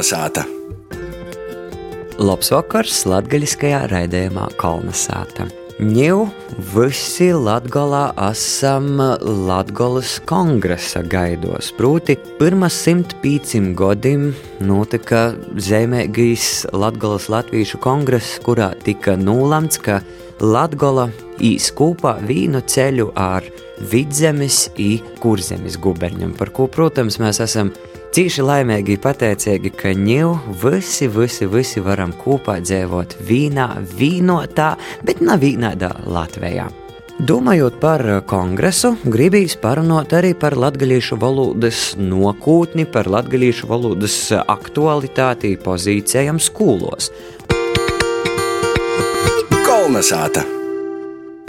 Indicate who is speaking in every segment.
Speaker 1: Kalnasāta!
Speaker 2: Labs vakars latgaļiskajā raidījumā Kalnasāta. Ņū visi Latgolā esam Latgolas kongresa gaidos. Pirmas simt pīcim godim notika zemēgīs Latgolas latviešu kongress, kurā tika nūlamts, ka Latgola īs kopā vīnu ceļu ar vidzemes i kurzemes guberņam, par ko, protams, mēs esam Cīši laimīgi, pateicīgi, ka ņēmu visi, visi, visi varam kopā dzīvot vīnā, vīnotā, bet nav vīnādā Latvijā. Domājot par kongresu, gribīs parunāt arī par latviešu valodas nokūtni, par latviešu valodas aktualitāti pozīcijām skolos.
Speaker 1: Kolnesāta!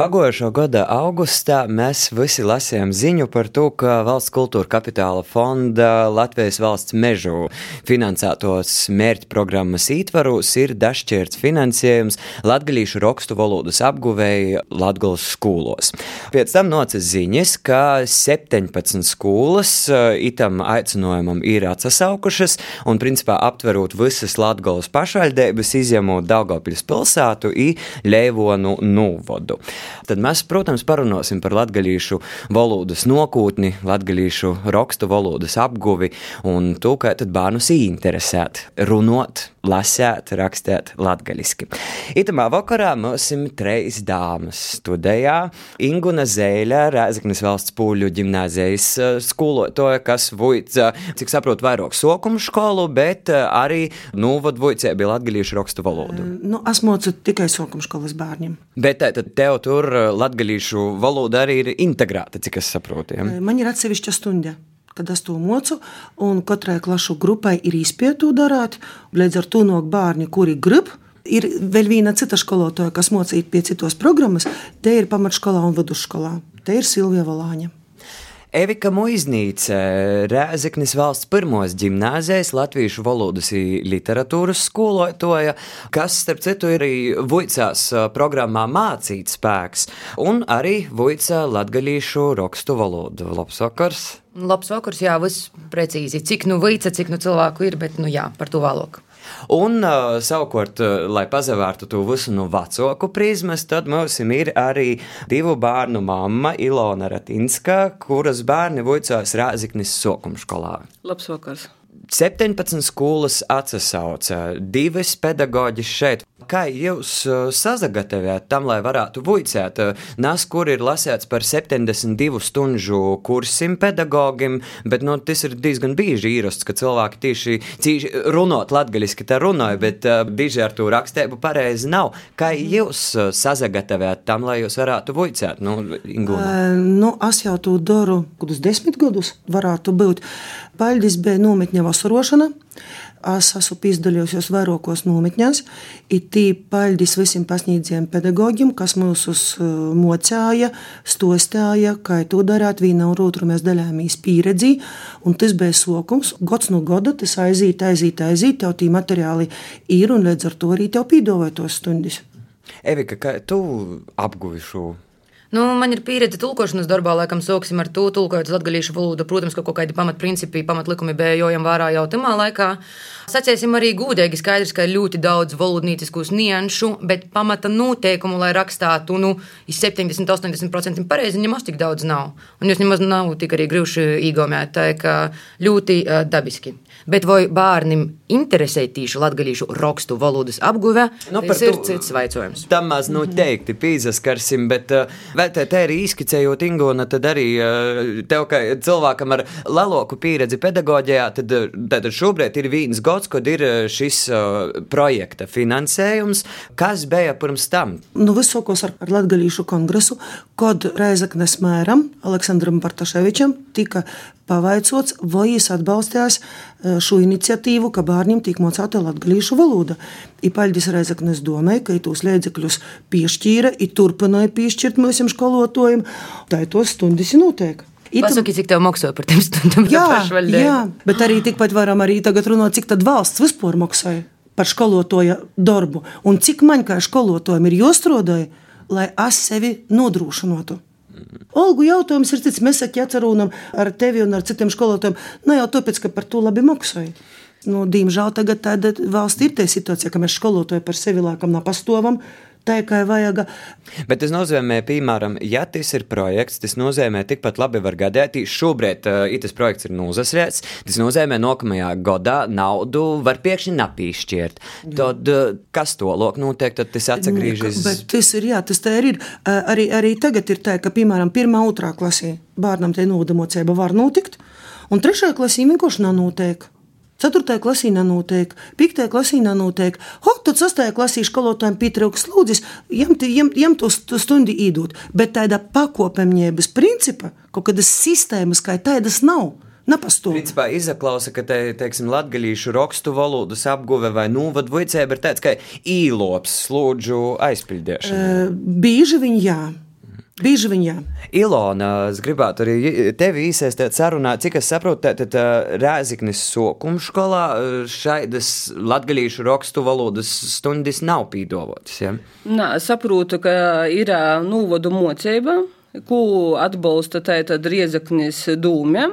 Speaker 2: Pagājušā gada augustā mēs visi lasījām ziņu par to, ka Valsts kultūra kapitāla fonda Latvijas valsts mežu finansētos mērķu programmas ietvaros ir dažšķirts finansējums latgalīšu rakstu valodas apguvēji Latgales skolos. Pēc tam nocis ziņas, ka 17 skolas eh, itam aicinājumam ir atsaukušas un principā aptverot visas Latgales pašvaldības, izņemot Daugavpils pilsētu i Leivonu Nūvodu. Tad mēs, protams, parunāsim par latviešu valodas nokūtni, latviešu rakstu valodas apguvi un to, kā bērnus interesēt, runāt, lasīt, rakstīt latviešu. Itamā vakarā mums ir trīs dāmas studijā. Inguna Zēļa, Rēzaknes valsts pūļu ģimnāzijas eh, skolotāja, kas vujca, cik saprotu, vairāk sokumu skolu, bet eh, arī nūvadvujcē bija latviešu rakstu valodu.
Speaker 3: Nu, es mocu tikai sokumu skolas bērniem.
Speaker 2: Bet tad tev tur tur eh, latviešu valoda arī ir integrēta, cik es saprotu. Ja?
Speaker 3: Man ir atsevišķa stunda. Kad es to mocu, un katrai klašu grupai ir izpēta darīt, līdz ar to no bērni, kuri grib, Ir vēl viena cita skolotāja, kas mocīta pie citos programmas. Te ir pamatskolā un vidusskolā. Te ir Silvija Valāņa.
Speaker 2: Evika Muiznīca, Rēzeknis valsts pirmos ģimnāzijas latviešu valodas literatūras skolotāja, kas, starp citu, ir Vuicās programmā mācīt spēks, un arī Vuicā latgalīšu rakstu valodu. Labs vakars!
Speaker 4: Labs vakars, jā, viss precīzi. Cik nu vīca, cik nu cilvēku ir, bet nu jā, par to vēlāk.
Speaker 2: Un, uh, savukārt, uh, lai pazavērtu to visu no vecāku prizmas, tad mums ir arī divu bērnu mamma Ilona Ratinska, kuras bērni vicās Rāziknis Sokumskolā.
Speaker 5: Labs vakars!
Speaker 2: 17 skolas atsauca, divas pedagoģis šeit. Kā jūs uh, sazagatavojat tam, lai varētu vuicēt? Nes, kur ir lasēts par 72 stundu kursim pedagogiem, bet nu, tas ir diezgan bieži īrasts, ka cilvēki tieši, tieši runot latgaļiski tā runāja, bet uh, bieži ar to rakstību pareizi nav. Kā jūs uh, sazagatavojat tam, lai jūs varētu vuicēt? Nu,
Speaker 3: uh, nu, es jau to daru, kādus desmit gadus varētu būt. Paļģis bija nometņa vasarošana. Es esmu piedalījusies vairākos nometņās, ir tīpaļģis visiem pasniedzējiem pedagogiem, kas mūs uh, mocīja, stostāja, kā to darāt. Viena un otru mēs dalījāmies pieredzi, un tas bija sokums. Gads no gada tas aiziet, aiziet, aiziet, tev tī materiāli ir, un līdz ar to arī tev pīdāvāja tos stundas.
Speaker 2: Evika, kā tu apguvi šo?
Speaker 4: Nu, man ir pieredze tulkošanas darbā, laikam, sāksim ar to tulkojot latviešu valodu. Protams, ka kaut kādi pamatprincipi, pamatlikumi bija jojam vērā jau tajā laikā. Sacēsim arī gudīgi, skaidrs, ka ir ļoti daudz valodniecisku nianšu, bet pamata noteikumu, lai rakstātu, nu, 70-80% pareizi, nemaz tik daudz nav. Un jūs nemaz nav tik arī grūši īgomēt, tā kā ļoti dabiski. Bet vai bērnam interesē tīši latviešu rakstu valodas apguve, nu, tas ir cits jautājums.
Speaker 2: Tam maz noteikti pīzaskarsim, bet uh, vai te, te arī izskicējot Ingūna, tad arī uh, tev, kā cilvēkam ar lielāku pieredzi pedagoģijā, tad, tad šobrīd ir viens gads, kad ir šis projekta finansējums. Kas bija pirms tam?
Speaker 3: Nu, visokos ar, ar Latviešu kongresu, kad Reizeknes mēram Aleksandram Bartaševičam tika pavaicots, vai viņš atbalstījās šo iniciatīvu, ka bērniem tiek mocīta latviešu valoda. Ipaļģis Reizeknes domāja, ka tos līdzekļus piešķīra, ir turpināja piešķirt mūsu skolotājiem, tā ir tos stundas notiek.
Speaker 4: Pasaki, cik tev maksāja par tiem stundām?
Speaker 3: Jā, jā, bet arī tikpat varam arī tagad runāt, cik tad valsts vispār maksāja par skolotāja darbu un cik man kā skolotājiem ir jāstrādāja, lai es sevi nodrošinātu. Olgu jautājums ir cits. Mēs ķecerūnam ar tevi un ar citiem skolotājiem. Ne jau tāpēc, ka par to labi maksāja. Nu, diemžēl tagad tāda valsts ir tā situācija, ka mēs skolotāju par sevi lēkam napastovam, tā kā vajag.
Speaker 2: Bet tas nozīmē, piemēram, ja tas ir projekts, tas nozīmē, tikpat labi var gadīt. Šobrīd uh, tas projekts ir nozasrēts. Tas nozīmē, nākamajā gadā naudu var pēkšņi napīšķirt. Tad uh, kas to lok notiek, tad tas atsagriežas.
Speaker 3: Bet tas ir, jā, tas tā ir. Uh, arī, arī tagad ir tā, ka, piemēram, pirmā, otrā klasē bērnam te nodamocība var notikt, un trešajā klasē vienkārši nav noteikti. 4. klasī nenotiek, 5. klasī nenotiek. Ho, tad 6. klasī skolotājiem pietrūks lūdzis, jiem, jiem, jiem to stundu īdot. Bet tāda pakopamņēbas principa, kaut kādas sistēmas kā tādas nav. Nepastāv.
Speaker 2: Principā izklausa, ka te, teiksim, latgaļīšu rakstu valodas apguve vai nūvadu vicēba ir tāds, ka īlops slūdžu aizpildīšana.
Speaker 3: Uh, bieži viņi jā. Bieži vien jā.
Speaker 2: Ilona, es gribētu arī tevi īsēstēt sarunā, cik es saprotu, tad Rēziknis sokuma skolā šaidas latgalīšu rakstu valodas stundas nav pīdovotas, ja?
Speaker 1: Nā, saprotu, ka ir nūvadu mocība ko atbalsta tātad Riezaknis dūmē.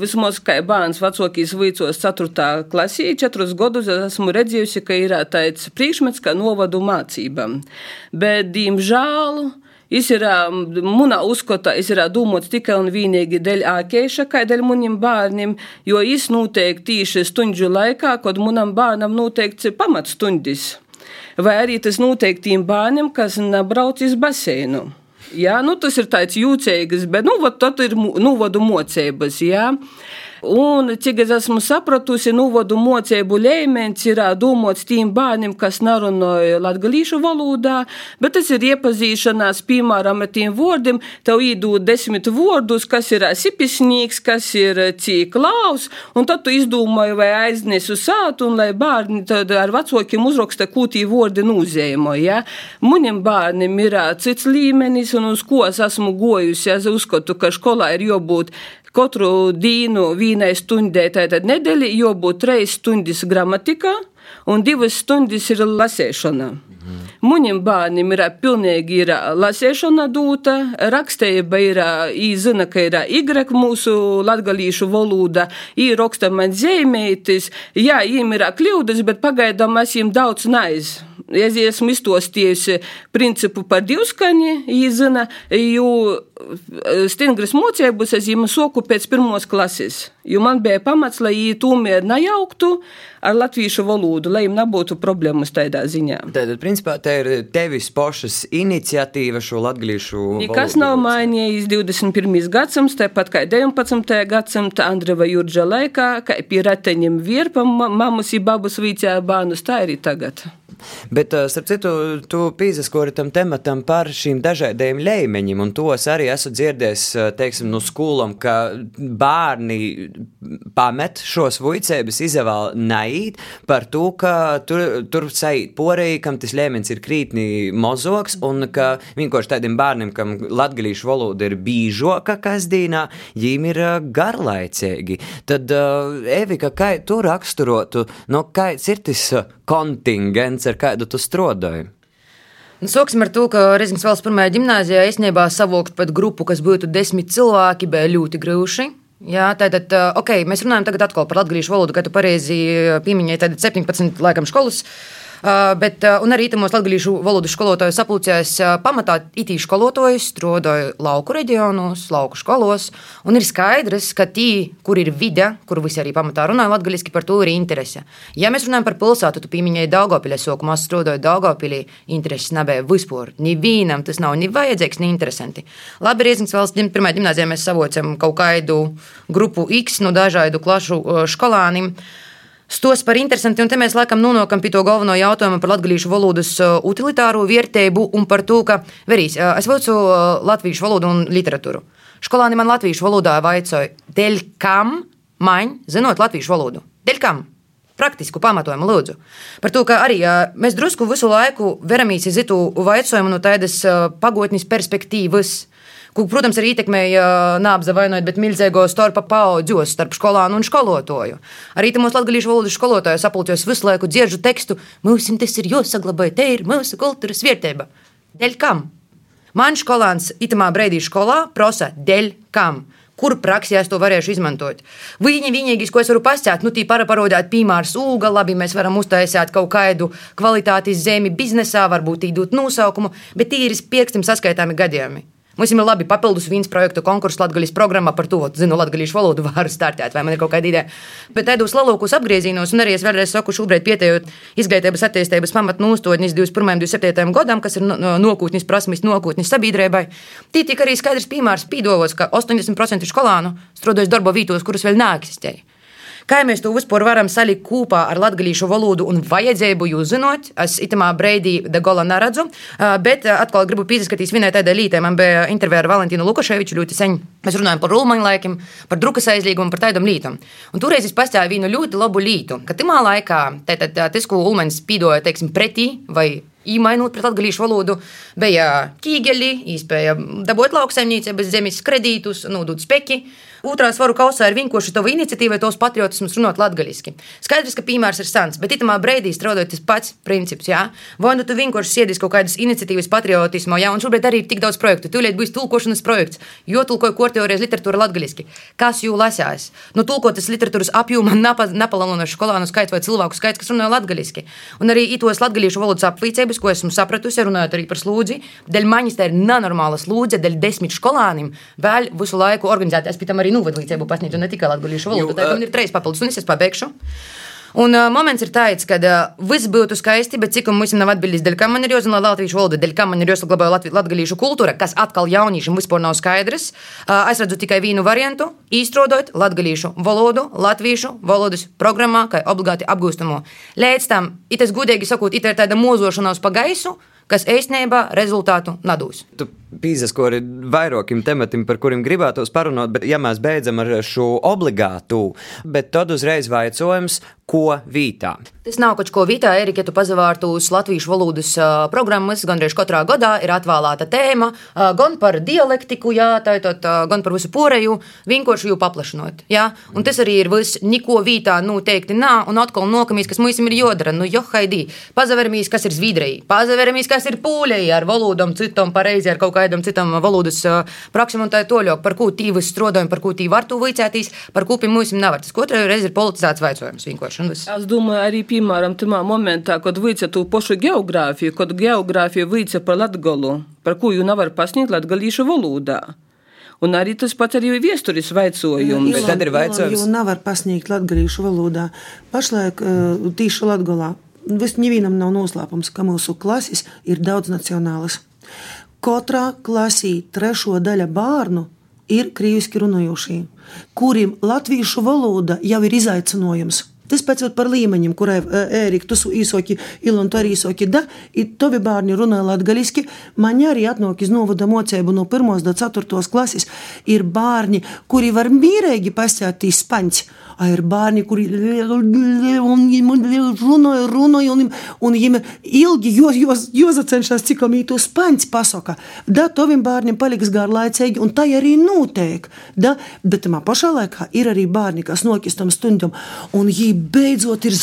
Speaker 1: Vismaz kā bērns vecākīs vicos 4. klasī, 4 gadus esmu redzējusi, ka ir tāds priekšmets kā novadu mācība. Bet, diemžēl, Es ir manā uzskatā, es ir domāts tikai un vienīgi dēļ ākēša, kā dēļ maniem bērniem, jo es noteikti tieši stundžu laikā, kad manam bērnam noteikts pamatstundas. Vai arī tas noteiktiem bērniem, kas nebrauc uz baseinu. Jā, nu, tas ir tāds jūtīgs, bet nu, tad ir nu, vadu mocības. Jā. Un, cik es esmu sapratusi, novadu mocību līmenis ir domāts tiem bērniem, kas nerunāja latviešu valodā, bet tas ir iepazīšanās, piemēram, ar tiem vārdiem. Tev iedod desmit vārdus, kas ir sipisnīgs, kas ir cīklaus, un tad tu izdomāji, vai aiznes uz sātu, un lai bērni ar vecākiem uzraksta, ko tie vārdi nozīmē. Ja? Manim bērnam ir cits līmenis, un uz ko es esmu gojusi. Es uzskatu, ka skolā ir jābūt katru dienu vienai stundai, tātad nedēļa, jābūt trīs stundas gramatikā un divas stundas ir lasēšana. Mhm. Muņiem bērniem ir pilnīgi ir lasēšana dūta, rakstēba ir īzina, ka ir Y mūsu latgalīšu valoda, īraksta man zīmētis, jā, viņiem ir kļūdas, bet pagaidām es viņiem daudz naiz. Es esmu iztostījusi principu par divskaņi, īzina, jo stingras mocības es viņam soku pēc pirmos klases, jo man bija pamats, lai viņi tomēr nejauktu ar latviešu valodu, lai viņiem nebūtu problēmas tādā ziņā.
Speaker 2: Tātad, principā, tā ir tevis pašas iniciatīva šo latviešu valodu.
Speaker 1: Nekas nav mainījies 21. gadsimts, tāpat kā 19. gadsimta Andreva Jurģa laikā, kā pie rateņiem virpam mamus i babus vīcē bānus, tā arī tagad.
Speaker 2: Bet, starp citu, tu pīzaskori tam tematam par šīm dažādajiem līmeņiem, un tos arī esmu dzirdējis, teiksim, no skolām, ka bērni pamet šos vuicēbas izvēl naīt par to, ka tur, tur saīt porēji, kam tas līmenis ir krītni mozoks, un ka vienkārši tādiem bērniem, kam latgalīšu valoda ir bīžoka kasdīnā, jīm ir garlaicīgi. Tad, Evika, kā tu raksturotu, no kāds ir tas kontingents, ar kādu tu strādāji?
Speaker 4: Nu, sāksim ar to, ka Reizes valsts pirmajā gimnājā īstenībā savākt pat grupu, kas būtu desmit cilvēki, bija ļoti grūti. Jā, tātad, ok, mēs runājam tagad atkal par latviešu valodu, kā tu pareizi pieminēji, tad 17 laikam skolas. Uh, bet, un arī itamos latgadījušu valodu skolotāju sapulcēs pamatā itī skolotāju strādāju lauku reģionos, lauku skolos, un ir skaidrs, ka tī, kur ir vide, kur visi arī pamatā runāja latgaliski, par to ir interese. Ja mēs runājam par pilsētu, tu pieminēji Daugavpilī, sākumā strādāju Daugavpilī, intereses nebija vispār. Nevienam tas nav ni vajadzīgs, ni interesanti. Labi, Riezings valsts pirmā gimnāzijā mēs savocam kaut kādu grupu X no dažādu klašu skolāniem. Uh, Stos par interesanti, un te mēs laikam nonākam pie to galveno jautājumu par latviešu valodas uh, utilitāro vērtību un par to, ka, verīs, uh, es vācu uh, latviešu valodu un literatūru. Skolāni man latviešu valodā vaicāja, dēļ kam man zinot latviešu valodu? Dēļ kam? Praktisku pamatojumu lūdzu. Par to, ka arī mēs drusku visu laiku veramies iz itu vaicojumu no tādas pagotnes perspektīvas kur, protams, arī ietekmēja nābza vainojot, bet milzīgo starpa paudzos starp skolānu un skolotāju. Arī tam mūsu latviešu valodas skolotāju sapulcēs visu laiku dziežu tekstu, mums tas ir jāsaglabā, te ir mūsu kultūras vērtība. Dēļ kam? Man skolāns itamā brīdī skolā prasa, dēļ kam? kur praksē es to varēšu izmantot. Viņi vienīgais, ko es varu pastāstīt, nu, tī paraparodēt piemērs ūga, labi, mēs varam uztaisīt kaut kādu kvalitātes zemi biznesā, varbūt īdot nosaukumu, bet tīri pirkstiem saskaitāmi gadījumi. Mums ir labi papildus viens projektu konkursu Latvijas programmā par to, zinu, latviešu valodu varu startēt, vai man ir kaut kāda ideja. Bet tādos lalokos apgriezīnos, un arī es vēlreiz saku, šobrīd pietējot izglītības attīstības pamatnostādnes 21. un 27. gadam, kas ir nokūtnis prasmes, nokūtnis sabiedrībai. Tī tika arī skaidrs piemērs pīdovos, ka 80% skolānu strādājas darba vietos, kuras vēl neeksistēja. Kā mēs to vispār varam salikt kopā ar latviešu valodu un vajadzību, jūs zinot, es itamā breidī de gola neredzu, bet atkal gribu pieskatīties vienai tādai lītai. Man bija intervija ar Valentīnu Lukaševiču ļoti sen. Mēs runājam par rulmaņu laikiem, par drukas aizliegumu, par tādām lietām. Un toreiz es pastāju vienu ļoti labu lītu, ka timā laikā tas, ko Ulmans spīdoja, teiksim, pretī vai īmainot pret latviešu valodu, bija ķīgeļi, īspēja dabūt lauksaimniecības zemes kredītus, nodot speki. Otrā svaru kausā ir vienkārši tava iniciatīva, tos patriotismus runāt latviešu. Skaidrs, ka piemērs ir sens, bet itamā breidī strādājot tas pats princips. Jā? Vai nu tu vienkārši siedies kaut kādas iniciatīvas patriotismā, jā, un šobrīd arī ir tik daudz projektu. Tūlīt būs tulkošanas projekts, jo tulkoju korteorijas literatūru latviešu. Kas jū lasās? Nu, tulkotas literatūras apjoma nepalielina skolānu skaits vai cilvēku skaits, kas runā latviešu. Un arī itos latviešu valodas aplīcības, ko esmu sapratusi, runājot arī par slūdzi, dēļ maņas tā ir nenormāla slūdze, dēļ desmit skolāniem vēl visu laiku organizēt. Es pēc tam arī novadlīdzību pasniedzu ne tikai latviešu valodu, tad man ir trīs papildus, un es pabeigšu. Un uh, moments ir tāds, ka uh, viss būtu skaisti, bet cik mums nav atbildījis, dēļ kā man ir jāzina latviešu valoda, dēļ kā man ir jāsaglabā latviešu kultūra, kas atkal jauniešiem vispār nav skaidrs. Uh, es redzu tikai vienu variantu - izstrādāt latviešu valodu, latviešu valodas programmā, kā obligāti apgūstamo. Līdz tam, it es gudīgi sakot, it ir tāda mozošanās pa gaisu kas īstenībā rezultātu nedūs.
Speaker 2: Tu pīzaskori vairākiem tematiem, par kuriem gribētos parunāt, bet ja mēs beidzam ar šo obligātu, bet tad uzreiz vaicojums, ko vītā.
Speaker 4: Tas nav kaut ko vītā, Erika, ja tu pazavārtu uz latviešu valodas programmas, gandrīz katrā gadā ir atvēlēta tēma, gan par dialektiku, jā, tātad, uh, gan par visu poreju, vienkārši jau paplašinot. Jā? Un tas arī ir viss, neko vītā noteikti nav, un atkal nokamīs, kas mums ir jodara, nu, jo haidī, pazaveramies, kas ir Zviedrija, pazaveramies, kas ir Pūļai ar valodām, citam pareizi ar kaut kādam citam valodas praksim un tā toļok, par ko tīvas strodojam, par ko tī var tu vicētīs, par ko pie mums nevar. Tas katru reizi ir politizēts vaicojums vienkārši.
Speaker 1: Es domāju, arī, piemēram, tajā momentā, kad vīca to pašu geogrāfiju, kad geogrāfija vīca par latgolu, par ko jau nevar pasniegt latgalīšu valodā. Un arī tas pats arī viesturis vaicojums.
Speaker 3: Bet tad ir vaicojums. Jo nevar pasniegt latgalīšu valodā. Pašlaik uh, tīši latgolā. Vis nevienam nav noslēpums, ka mūsu klases ir daudz nacionālas. Katrā klasī trešo daļa bērnu ir krieviski runājošie, kuriem latviešu valoda jau ir izaicinājums. Tas pats par līmeņiem, kurai Ērika, tu īsoki, Ilon, tu arī īsoki, da, i tovi bērni runā latgaliski, man arī atnāk iz novada mocēbu no 1. līdz 4. klases, ir bērni, kuri var mīrēgi pasēt īspaņķi ir bērni, kuri runāja, runāja, un, un viņiem ilgi jāsacenšas, cik to spaņķi pasaka. Da, toviem bērniem paliks garlaicīgi, un tā arī notiek. Da, bet man pašā laikā ir arī bērni, kas nokistam stundam, un viņi beidzot ir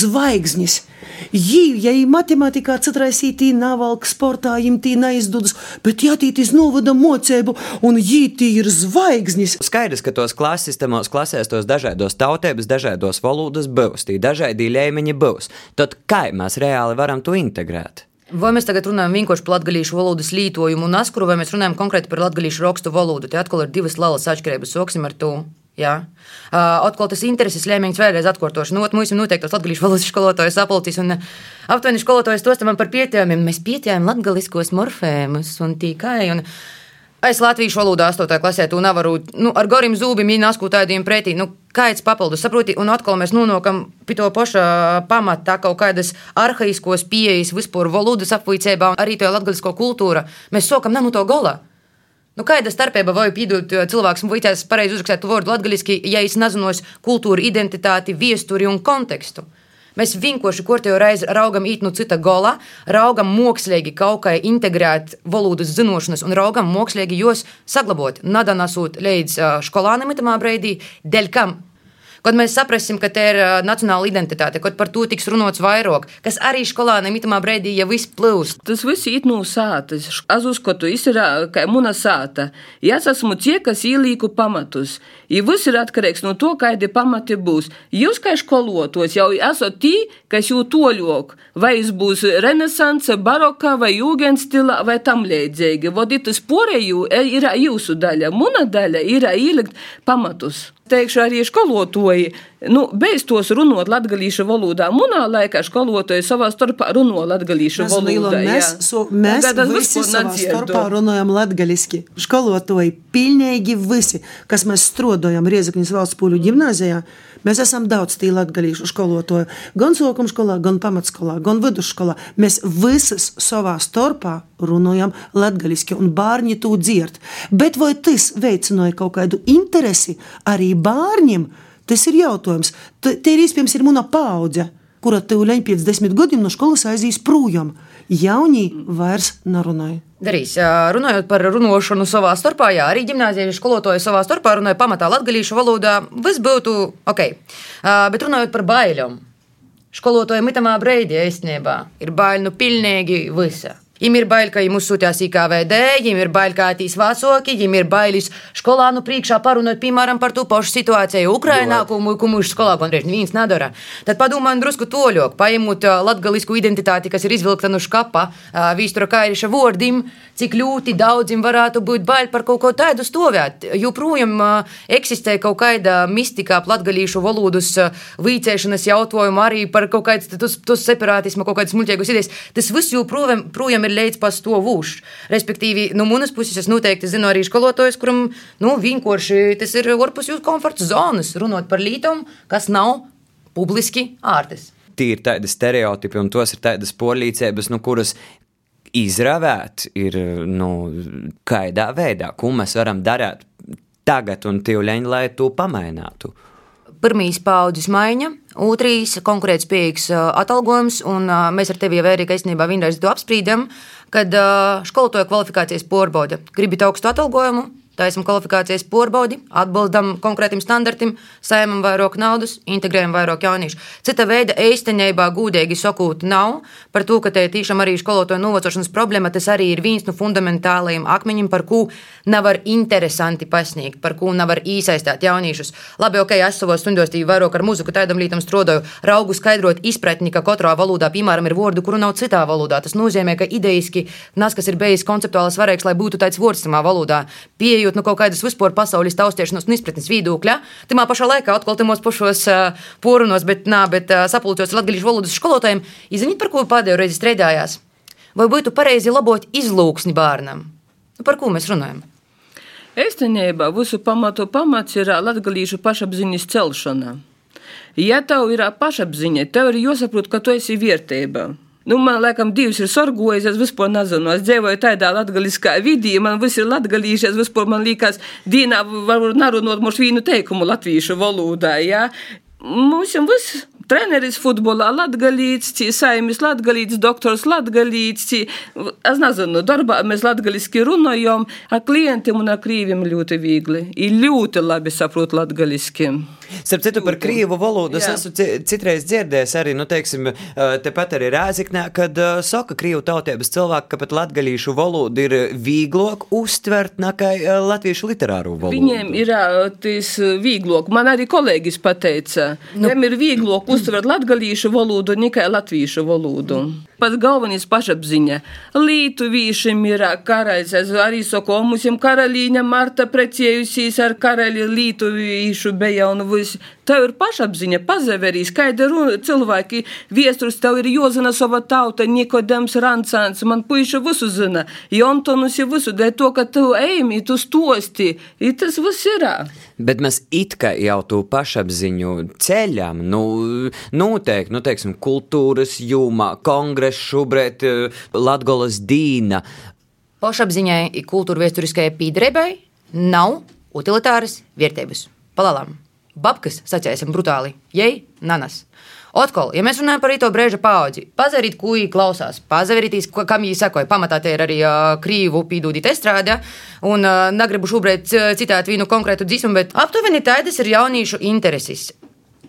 Speaker 3: zvaigznis. Jī, ja ir matemātikā citraisītī navalk sportā, jim tī neizdodas, bet jātītīs novada mocēbu, un jī tī ir zvaigznis.
Speaker 2: Skaidrs, ka tos klases sistēmos klasēs tos dažādos tautības, dažādos valodas būs, tī dažādi līmeņi būs. Tad kā mēs reāli varam to integrēt?
Speaker 4: Vai mēs tagad runājam vienkārši par latviešu valodas lītojumu un askuru, vai mēs runājam konkrēti par latviešu rakstu valodu? Te atkal ir divas lielas atšķirības, sāksim ar to. Jā. Uh, atkal tas intereses lēmējums vēlreiz atkārtošu. Nu, mums ir noteikti tos latviešu valodas skolotājus apeltīs, un aptuveni skolotājus tos man par pietējumiem. Mēs pietējām latgaliskos morfēmus un tīkai. Un Es latviešu valodā 8. klasē to nevaru nu, ar gariem zūbiem, ja nasku tādiem pretī. Nu, Kāds papildus, saproti, un atkal mēs nonākam pie to paša pamata, kaut kādas arhaiskos pieejas vispār valodas apvīcībā, arī to latgalisko kultūru. Mēs sokam ne no to gola. Nu, kāda starpība vai pīdot cilvēks muļķēs pareizi uzrakstīt vārdu latgaliski, ja es nezinos kultūru, identitāti, viesturi un kontekstu? Mēs vienkārši kortējo reizi raugam īt no cita gola, raugam mākslīgi kaut kā integrēt valodas zināšanas un raugam mākslīgi jos saglabāt, nadanasot līdz skolānam itamā breidī, dēļ kam kad mēs saprasim, ka te ir nacionāla identitāte, kad par to tiks runāts vairāk, kas arī skolāniem itamā brīdī jau viss plūst.
Speaker 1: Tas viss ir no sātas. Es uzskatu, ir kā muna sāta. Es esmu tie, kas ielīku pamatus. Ja viss ir atkarīgs no to, kādi pamati būs. Jūs, kā skolotos, jau esat tie, kas jau toļok. Vai es būs renesanse, baroka vai jūgenstila vai tam līdzīgi. Voditas porēju ir jūsu daļa. Muna daļa ir ielikt pamatus. Teikšu arī skolotoji, nu, beidz tos runot latgalīšu valodā. Munā laikā skolotoji savā starpā runo latgalīšu
Speaker 3: Mēs,
Speaker 1: valodā.
Speaker 3: Mēs, so, mēs
Speaker 1: Tagad
Speaker 3: visi savā starpā runājam latgaliski. Skolotoji, pilnīgi visi, kas mēs strodojam Riezakņas valsts pūļu ģimnāzijā, mēs esam daudz tī latgalīšu skolotoju. Gan sokuma skolā, gan pamatskolā, gan vidusskolā. Mēs visas savā starpā runājam latgaliski, un bērni to dzird. Bet vai tas veicināja kaut kādu interesi arī bērniem? Tas ir jautājums. T- Te ir iespējams ir mana paudze, kura tūlēņ pēc desmit gadiem no skolas aizies projām. Jaunie vairs nerunāja.
Speaker 4: Darīs. Runājot par runāšanu savā starpā, jā, arī gimnāzijas skolotāji savā starpā runāja pamatā latviešu valodā. Viss būtu ok. Bet runājot par bailēm, skolotājiem itamā breidī īstenībā ir bail nu pilnīgi visa. Viņam ir bail, ka viņi mūs sūtīs IKVD, viņam ir bail, kā atīs vācoki, viņam ir bailis skolānu priekšā parunāt, piemēram, par to pašu situāciju Ukrainā, ko, mūsu skolā gandrīz neviens nedara. Tad padomājam drusku toļok, paņemot ā, latgalisku identitāti, kas ir izvilkta no škapa, ā, vīstura kairiša vordim, cik ļoti daudziem varētu būt bail par kaut ko tādu stāvēt. Joprojām eksistē kaut kāda mistika latgalīšu valodas vīcēšanas jautājumu, arī par kaut kādas separātismu, kaut kādas muļķīgas idejas. Tas viss joprojām projām ir līdz pastāvūšs. Respektīvi, no manas puses es noteikti zinu arī skolotājus, kuram nu, vienkārši tas ir ārpus jūsu komforta zonas, runāt par lītumu, kas nav publiski ārtes.
Speaker 2: Tie ir tādi stereotipi, un tos ir tādas polīcības, nu, kuras izravēt ir nu, kādā veidā, ko mēs varam darīt tagad un tīvleņi, lai to pamainātu.
Speaker 4: Pirmīs paudzes maiņa, otrīs konkurētspējīgs atalgojums, un mēs ar tevi jau arī īstenībā vienreiz to apspriedām, kad ā, skolotāja kvalifikācijas pārbauda. Gribat augstu atalgojumu, taisam kvalifikācijas pārbaudi, atbildam konkrētiem standartiem, saimam vairāk naudas, integrējam vairāk jauniešu. Cita veida īstenībā gudīgi sakot nav par to, ka te tiešām arī skolotāja novecošanas problēma, tas arī ir viens no fundamentālajiem akmeņiem, par ko nav interesanti pasniegt, par ko nav īsaistīt jauniešus. Labi, ok, es savos stundos tīvi vairāk ar muziku tādam lītam strodoju, raugu skaidrot izpratni, ka katrā valodā, piemēram, ir vārdu, kuru nav citā valodā. Tas nozīmē, ka idejiski tas, kas ir bijis konceptuāli svarīgs, lai būtu tāds vārds samā valodā, pieejot no kaut kādas vispār pasaules taustiešanas un izpratnes viedokļa. Timā pašā laikā atkal temos pašos uh, porunos, bet, nā, bet uh, sapulcos latviešu valodas skolotājiem, izzinīt, par ko pēdējo reizi strādājās. Vai būtu pareizi labot izlūksni bērnam? Nu, par ko mēs runājam?
Speaker 1: Īstenībā visu pamatu pamats ir latgalīšu pašapziņas celšana. Ja tev ir pašapziņa, tev ir jāsaprot, ka tu esi vērtība. Nu, man liekas, divas ir sorgojis, es vispār nezinu. Es dzīvoju tādā latgaliskā vidī, man viss ir latgalīši, es vispār man liekas, dīnā varbūt narunot mums vienu teikumu latviešu valodā, jā. Mums jau viss treneris futbolā latgalīts, saimis latgalīts, doktors latgalīts, es nezinu, darbā mēs latgaliski runājam, ar klientiem un ar krīviem ļoti viegli. Ir ļoti labi saprot latgaliski.
Speaker 2: Starp citu, par krīvu valodu es esmu ci- citreiz dzirdējis arī, nu, teiksim, tepat arī Rēziknē, kad saka krīvu tautības cilvēki, ka pat latgalīšu valodu ir vieglāk uztvert nekā uh, latviešu literāru valodu.
Speaker 1: Viņiem ir tas vieglāk. Man arī kolēģis pateica, nu. viņiem ir vieglāk uztvert latgalīšu valodu nekā latviešu valodu. Pats galvenais pašapziņa. Lietuvīšiem ir ā, karaļs. Es arī saku, mums ir karalīne Marta precējusies ar karali Lietuvīšu bija un viss. Tev ir pašapziņa, pazaverīs, kāda runa cilvēki viesturus, tev ir jozina sava tauta, Nikodems Rancāns, man puiši visu zina, Jontonus ir visu, dēļ to, ka tu ejami, tu stosti, ir tas viss ir.
Speaker 2: Bet mēs it kā jau to pašapziņu ceļam, nu, noteikti, nu, teiksim, kultūras jūmā, kongress šobrīd, Latgolas dīna.
Speaker 4: Pašapziņai, kultūra vēsturiskajai pīdreibai nav utilitāras vērtības. Palālām. Babkas, sacēsim brutāli, jei, nanas. Otkal, ja mēs runājam par to brīža paudzi, pazarīt, ko viņi klausās, pazarīt, kam viņi sekoja. Pamatā te ir arī uh, krīvu pīdūdīt estrāde, un uh, negribu šobrīd citēt vienu konkrētu dziesmu, bet aptuveni tādas ir jauniešu intereses.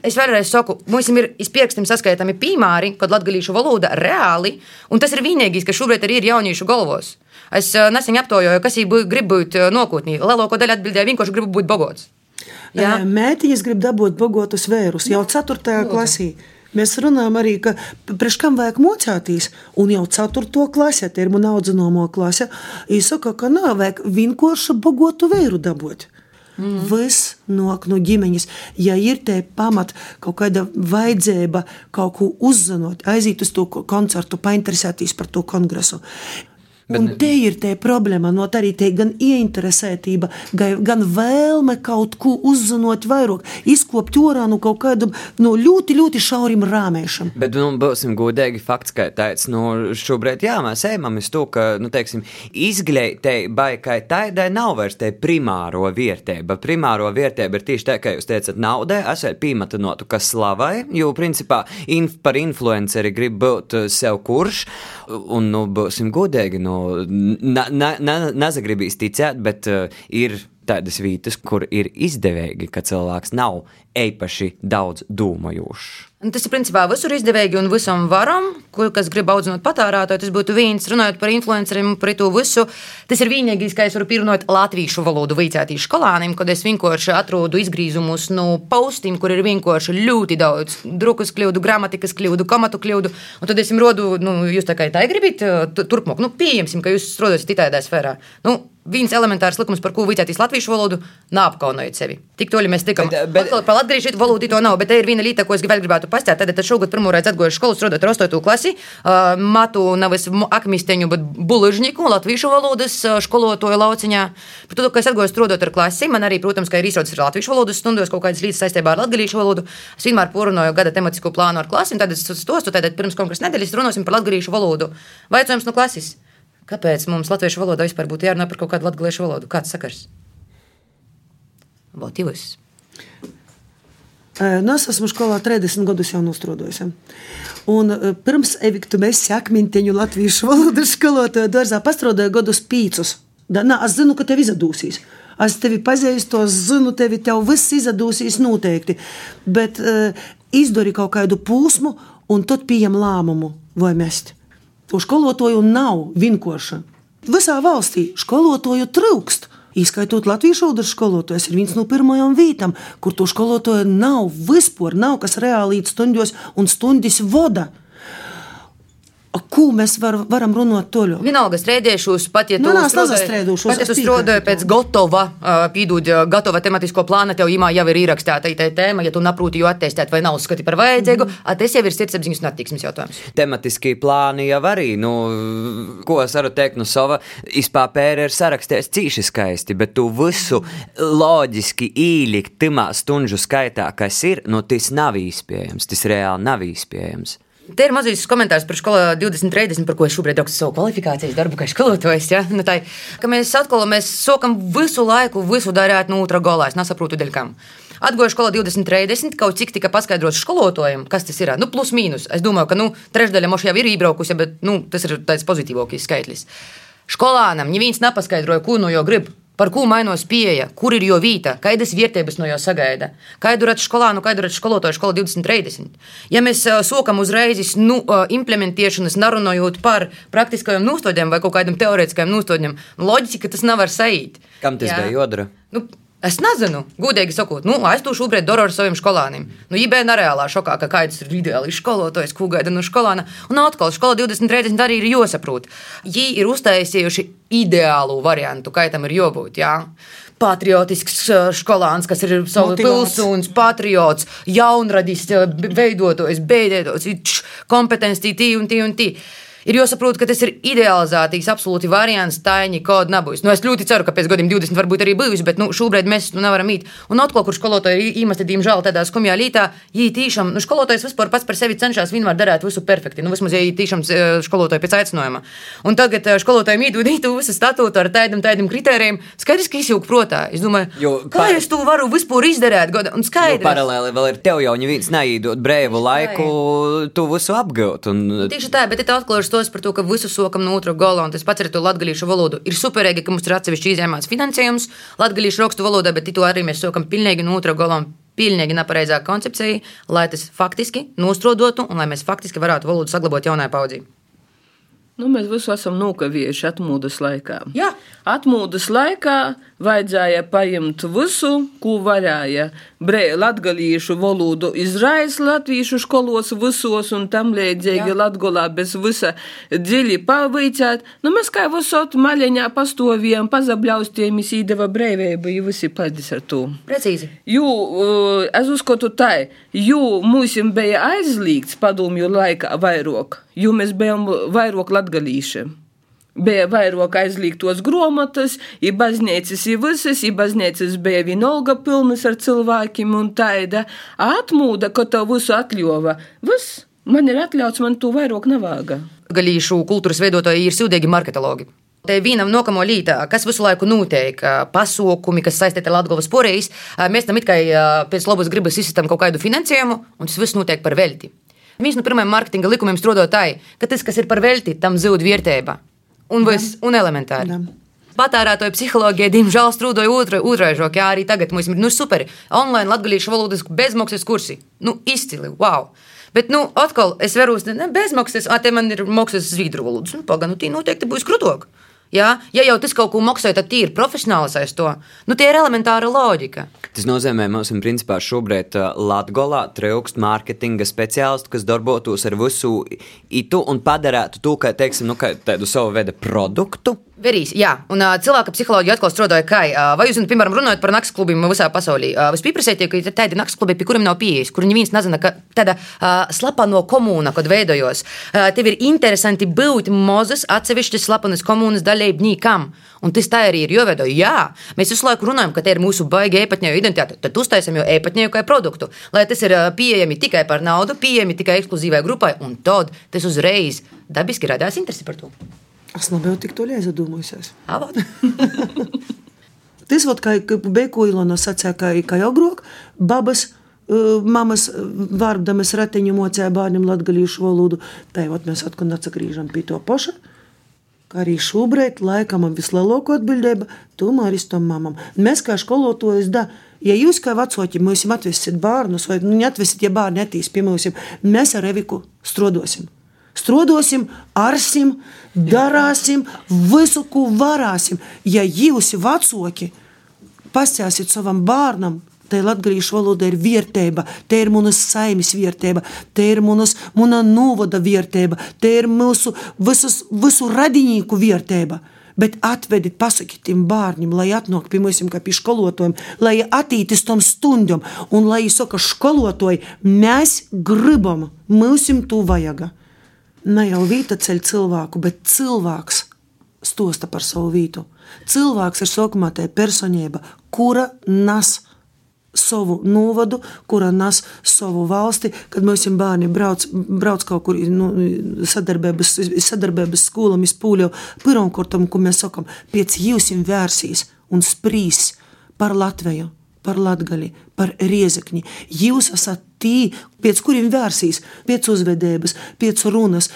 Speaker 4: es vēlreiz saku, mums ir izpirkstami saskaitāmi piemēri, kad latviešu valoda reāli, un tas ir vienīgais, kas šobrīd arī ir jauniešu galvos. Es uh, nesen aptaujoju, kas viņi grib būt nākotnē. Lielāko daļu atbildēja vienkārši grib būt bogots.
Speaker 3: Jā. Mētiņas grib dabūt bogotus vērus jau 4. klasī. Mēs runājam arī, ka priekš kam vajag mocēties, un jau 4. klasē, tie ir mana audzināmo klase, izsaka, ka nav vajag vienkārši bogotu vēru dabūt. Mm. Viss nāk no ģimenes. Ja ir te pamat kaut kāda vajadzība kaut ko uzzināt, aiziet uz to koncertu, painteresēties par to kongresu. Bet, un te ir tā problēma, no tā arī tā gan ieinteresētība, gan vēlme kaut ko uzzināt vairāk, izkopt orā no kaut kādam no ļoti, ļoti šaurim rāmēšam.
Speaker 2: Bet, nu, būsim godīgi, fakts, ka tāds, nu, šobrīd, jā, mēs ejam uz to, ka, nu, teiksim, izglītībai, kā taidai nav vairs tā primāro vērtība. Primāro vērtība ir tieši tā, kā jūs teicat, naudai, esat pīmatinotu, kas slavai, jo, principā, inf par influenceri grib būt sev kurš, un, nu, būsim godīgi, nu, na, na, na, nezagribīs ticēt, bet uh, ir tādas vietas, kur ir izdevīgi, ka cilvēks nav īpaši daudz domājošs.
Speaker 4: Tas ir principā visur izdevīgi un visam varam, kas grib audzināt patērētāju. Tas būtu viens, runājot par influenceriem, par to visu. Tas ir vienīgais, kā es varu pirmot latviešu valodu vicētīs skolāniem, kad es vienkārši atrodu izgrīzumus no paustiem, kur ir vienkārši ļoti daudz drukas kļūdu, gramatikas kļūdu, komatu kļūdu. Un tad es jums rodu, nu, jūs tā kā tā gribat, turpmāk, nu, pieņemsim, ka jūs strādājat tādā sfērā. Nu, viens elementārs likums, par ko vicētīs latviešu valodu, neapkaunojot sevi. Tik toļi mēs tikam. Bet, bet... Atkal par latviešu valodu to nav, bet te ir viena lieta, ko es vēl gribētu pastāstīt. Tad, tad šogad pirmo reizi atgoju skolu strādāt ar 8. klasi. Uh, matu nevis akmisteņu, bet buližņiku latviešu valodas skolotoju lauciņā. Par to, ka es atgoju strādāt ar klasi, man arī, protams, ka ir izraudzes ar latviešu valodas stundos kaut kādas līdzes saistībā ar latgalīšu valodu. Es vienmēr porunāju gada tematisko plānu ar klasi, un tad es stostu, tad pirms konkursa nedēļas runāsim par latgalīšu valodu. Vaicājums no klases. Kāpēc mums latviešu valodā vispār būtu jārunā par kaut kādu latviešu valodu? Kāds sakars? Vot jūs.
Speaker 3: Nu, es esmu skolā 30 gadus jau nostrādājis. Un pirms Eviktu mēs sakminteņu latviešu valodas skolotāju dārzā pastrādāju gadus pīcus. Da, nā, es zinu, ka tev izdosies. Es tevi pazīstu, es zinu, tevi tev viss izdosies noteikti. Bet uh, izdari kaut kādu pūsmu un tad pieņem lēmumu vai mest. To skolotāju nav vinkoša. Visā valstī skolotāju trūkst. Izskaitot latviešu valodas skolotājus, ir viens no pirmajām vietām, kur to skolotāju nav vispār, nav kas reāli stundos un stundas vada. Ko mēs var, varam runāt toļo?
Speaker 4: Vienalga strēdēšos, pat ja tu
Speaker 3: nu, strādāji,
Speaker 4: pat ja tu strādāji pēc gatava, pīdūt gatava tematisko plāna, tev imā jau ir ierakstīta tā tēma, ja tu naprūti jau attestēt vai nav uzskati par vajadzīgu, mm. tas jau ir sirdsapziņas un attīksmes jautājums.
Speaker 2: Tematiskie plāni jau arī, nu, ko es varu teikt, nu, sava izpāpēra ir sarakstījis cīši skaisti, bet tu visu loģiski īlikt timā stunžu skaitā, kas ir, nu, tas nav īspējams, tas reāli nav īspējams.
Speaker 4: Te ir mazs komentārs par skolu 2030, par ko es šobrīd augstu savu kvalifikācijas darbu, kā skolotājs. Ja? Nu, tā, mēs atkal mēs sokam visu laiku, visu darīt no otrā galā. Es nesaprotu, dēļ kam. Atgoju skolā 2030, kaut cik tika paskaidrots skolotājiem, kas tas ir. Nu, plus mīnus. Es domāju, ka nu, trešdaļa moša jau ir iebraukusi, bet nu, tas ir tāds pozitīvākais skaitlis. Skolānam neviens nepaskaidroja, ko no jo grib. Par ko mainās pieeja, kur ir jo vīta, kādas vērtības no jo sagaida, kādu redz skolānu, kādu redz skolotāju skola 2030. Ja mēs sokam uzreiz nu, implementēšanas, nerunājot par praktiskajiem nostādiem vai kaut kādiem teorētiskajiem nostādiem, loģiski tas nevar saīt.
Speaker 2: Kam tas Jā. bija jodra?
Speaker 4: Nu, Es nezinu, gudīgi sakot, nu, to šobrīd daru ar saviem skolāniem. Nu, IB nereālā šokā, ka kāds ir ideāls skolotājs, ko gaida no skolāna. Un atkal, skola 2030 arī ir jāsaprot. Viņi ir uztaisījuši ideālu variantu, kā tam ir jābūt. Jā? patriotisks skolāns, kas ir savs pilsonis, patriots, jaunradis, veidotājs, beidētājs, kompetents, tī un tī un tī ir jāsaprot, ka tas ir idealizētīgs, absolūti variants, taiņi, kāda nebūs. Nu, es ļoti ceru, ka pēc gadiem 20 varbūt arī būs, bet nu, šobrīd mēs nu, nevaram īt. Un atkal, kur skolotāji ir īmesti, diemžēl, tādā skumjā lītā, ja tīšām, nu, skolotājs vispār pats par sevi cenšas vienmēr darīt visu perfekti. Nu, vismaz, ja tīšām skolotāji pēc aicinājuma. Un tagad skolotājiem iedod ītu visu statūtu ar tādiem, tādiem kritērijiem, skaidrs, ka izjūg protā. Es domāju, jo, kā par... es to varu vispār izdarīt? Un skaidrs.
Speaker 2: Paralēli vēl ir tev jau neviens neīdot brīvu laiku, tu visu apgūt. Un...
Speaker 4: Tieši tā, bet te atklāšu stos par to, ka visu sokam no otrā gala, un tas pats ar to latviešu valodu. Ir superīgi, ka mums ir atsevišķi izņēmāts finansējums latviešu rakstu valodā, bet to arī mēs sokam pilnīgi no otrā gala. Pilnīgi nepareizā koncepcija, lai tas faktiski nostrodotu un lai mēs faktiski varētu valodu saglabāt jaunai paudzei.
Speaker 1: Nu, mēs visu esam nokavējuši atmodas laikā.
Speaker 4: Jā.
Speaker 1: Atmodas laikā vajadzēja paņemt visu, ko varēja. Latviešu valodu izraisa latviešu skolos visos un tam līdzīgi latgolā bez visa dziļi pavīcēt. Nu, mēs kā visot maļiņā pastovījām, pazabļaustiem, izdeva brīvību, ja visi paldies ar to.
Speaker 4: Precīzi.
Speaker 1: Uh, es uzskatu tā, jo mums bija aizliegts padomju laikā vairāk, jo mēs bijām vairāk latgalīši bija vairāk aizliegtos grāmatas, ir baznīcas, ir visas, ir baznīcas bija vienalga pilnas ar cilvēkiem un tāda atmūda, ka to visu atļova. Viss man ir atļauts, man to vairāk nevāga.
Speaker 4: Galīšu kultūras veidotāji ir sūdīgi marketologi. Te vienam nokamo lītā, kas visu laiku notiek, pasaukumi, kas saistīti ar Latvijas porijas, mēs tam it kā pēc labas gribas izsistam kaut kādu finansējumu, un tas viss notiek par velti. Viens no pirmajiem mārketinga likumiem strādāja tā, ka tas, kas ir par velti, tam zūd vērtība un, vis, un elementāri. Da. Patērētāju psiholoģija, diemžēl, strūdoja otra, otraižok, jā, arī tagad mums ir nu, super. Online latviešu valodas bezmaksas kursi. Nu, izcili, wow! Bet, nu, atkal, es varu uz bezmaksas, ah, te man ir maksas zvidru valodas. Nu, pagaidi, nu, tī noteikti būs krutāk. Ja? ja jau tas kaut ko maksā, tad ir profesionāls aiz to. Nu, tie ir elementāra loģika.
Speaker 2: Tas nozīmē, ka mums ir principā šobrīd uh, Latvijā trūkst mārketinga speciālistu, kas darbotos ar visu itu un padarītu to, kā, teiksim, nu, tādu savu veidu produktu
Speaker 4: Verīs, jā, un uh, cilvēka psiholoģija atkal strādāja, kā, uh, vai jūs, piemēram, runājat par naktas klubiem visā pasaulē. Uh, es pieprasīju, ka ir tādi naktas klubi, pie kuriem nav pieejas, kur neviens nezina, ka tāda uh, slapano komūna, kad veidojos, uh, tev ir interesanti būt mazas atsevišķas slapanas komūnas dalībniekam. Un tas tā arī ir jāveido. Jā, mēs visu laiku runājam, ka tā ir mūsu baigta e-patņēju identitāte. Tad uztaisām jau e-patņēju kā produktu, lai tas ir pieejami tikai par naudu, pieejami tikai ekskluzīvai grupai, un tad tas uzreiz dabiski radās interesi par to.
Speaker 3: Es nebiju tik toļi aizdomājusies. Tas, vat, kā Beku Ilona sacīja, ka, ka jau grok, babas, mamas vārdams ratiņu mocēja bērniem latgalīšu valodu, tā jau mēs atkal atsagrīžam pie to paša. Kā arī šobrīd, laikam, vislielāko atbildība tomēr ir tam mamam. Mēs kā skolotājas da, ja jūs kā vecāki mums atvesiet bērnus, vai nu, neatvesiet, ja bērni atīs pie mums, mēs ar Eviku strodosim. Strodosim, arsim, darāsim visu, ko varēsim. Ja jūs, vecāki, pastāstīsiet savam bērnam, Tā ir latviešu valoda, ir vērtība, tā ir mūsu saimnes vērtība, tā ir mūsu novada vērtība, tā ir mūsu visus, visu radinīku vērtība. Bet atvediet, pasakiet tiem bērniem, lai atnāk pie mums, kā pie skolotājiem, lai attīstītu tam stundam, un lai saka, skolotāji, mēs gribam, mums to vajag ne jau vīta ceļ cilvēku, bet cilvēks stosta par savu vītu. Cilvēks ir sākumā tā personība, kura nes savu novadu, kura nes savu valsti. Kad mēs esam bērni, brauc, brauc kaut kur nu, sadarbības, sadarbības skolām, izpūļo pirmkārt, ko mēs sakām, pēc jūsim vērsīs un sprīs par Latviju par latgali, par riezekņi. Jūs esat tie, pēc kuriem vērsīs, pēc uzvedības, pēc runas.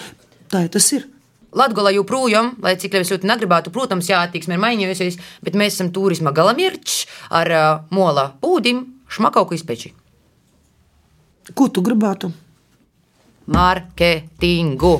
Speaker 3: Tā tas ir.
Speaker 4: Latvijā joprojām, lai cik ļoti, ļoti negribētu, protams, jā, attieksme ir mainījusies, bet mēs esam turisma galamērķis ar uh, mola pūdim, šmakauku izpeči.
Speaker 3: Ko tu gribētu?
Speaker 4: Mārketingu.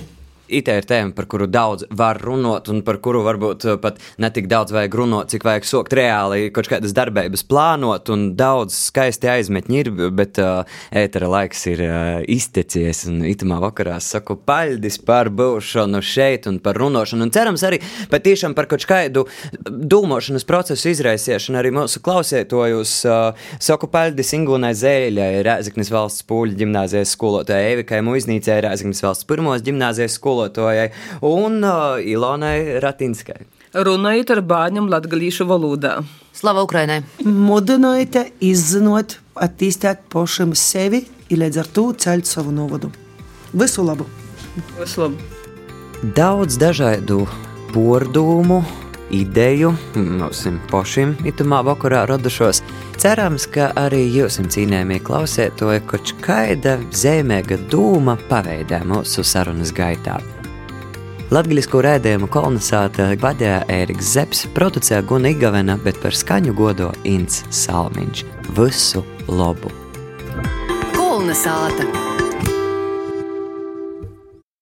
Speaker 2: IT ir tēma, par kuru daudz var runāt, un par kuru varbūt uh, pat ne tik daudz vajag runāt, cik vajag sokt reāli kaut kādas darbības plānot, un daudz skaisti aizmetņi ir, bet uh, ētera laiks ir uh, iztecies, un itamā vakarā saku paļdis par būšanu šeit un par runāšanu, un cerams arī patiešām par kaut kādu domāšanas procesu izraisiešanu arī mūsu klausētojus. Uh, saku paļdis Ingūnai Zēļai, Rēzaknis valsts pūļu ģimnāzijas skolotāja Evikai Muiznīcei, Rēzaknis valsts pirmos ģimnāzijas skolotāja skolotājai un uh, Ilonai Ratinskai.
Speaker 1: Runājiet ar bērniem latviešu valodā.
Speaker 4: Slava Ukrainai!
Speaker 3: Modinājiet, izzinot, attīstīt pašam sevi, un līdz ar to ceļot savu novadu. Visu labu!
Speaker 1: Visu labu!
Speaker 2: Daudz dažādu pordumu, ideju mums pašiem itamā vakarā radušos. Cerams, ka arī jūs, cīnījamie klausētoji, kaut kāda zemēga dūma paveidē mūsu sarunas gaitā. Latvijas rādījumu kolonizēta vadīja Ēriks Zepsi, producēja Guna Igavena, bet par skaņu godo Inns Salmiņš. Visu labu!
Speaker 5: Kalna sāta.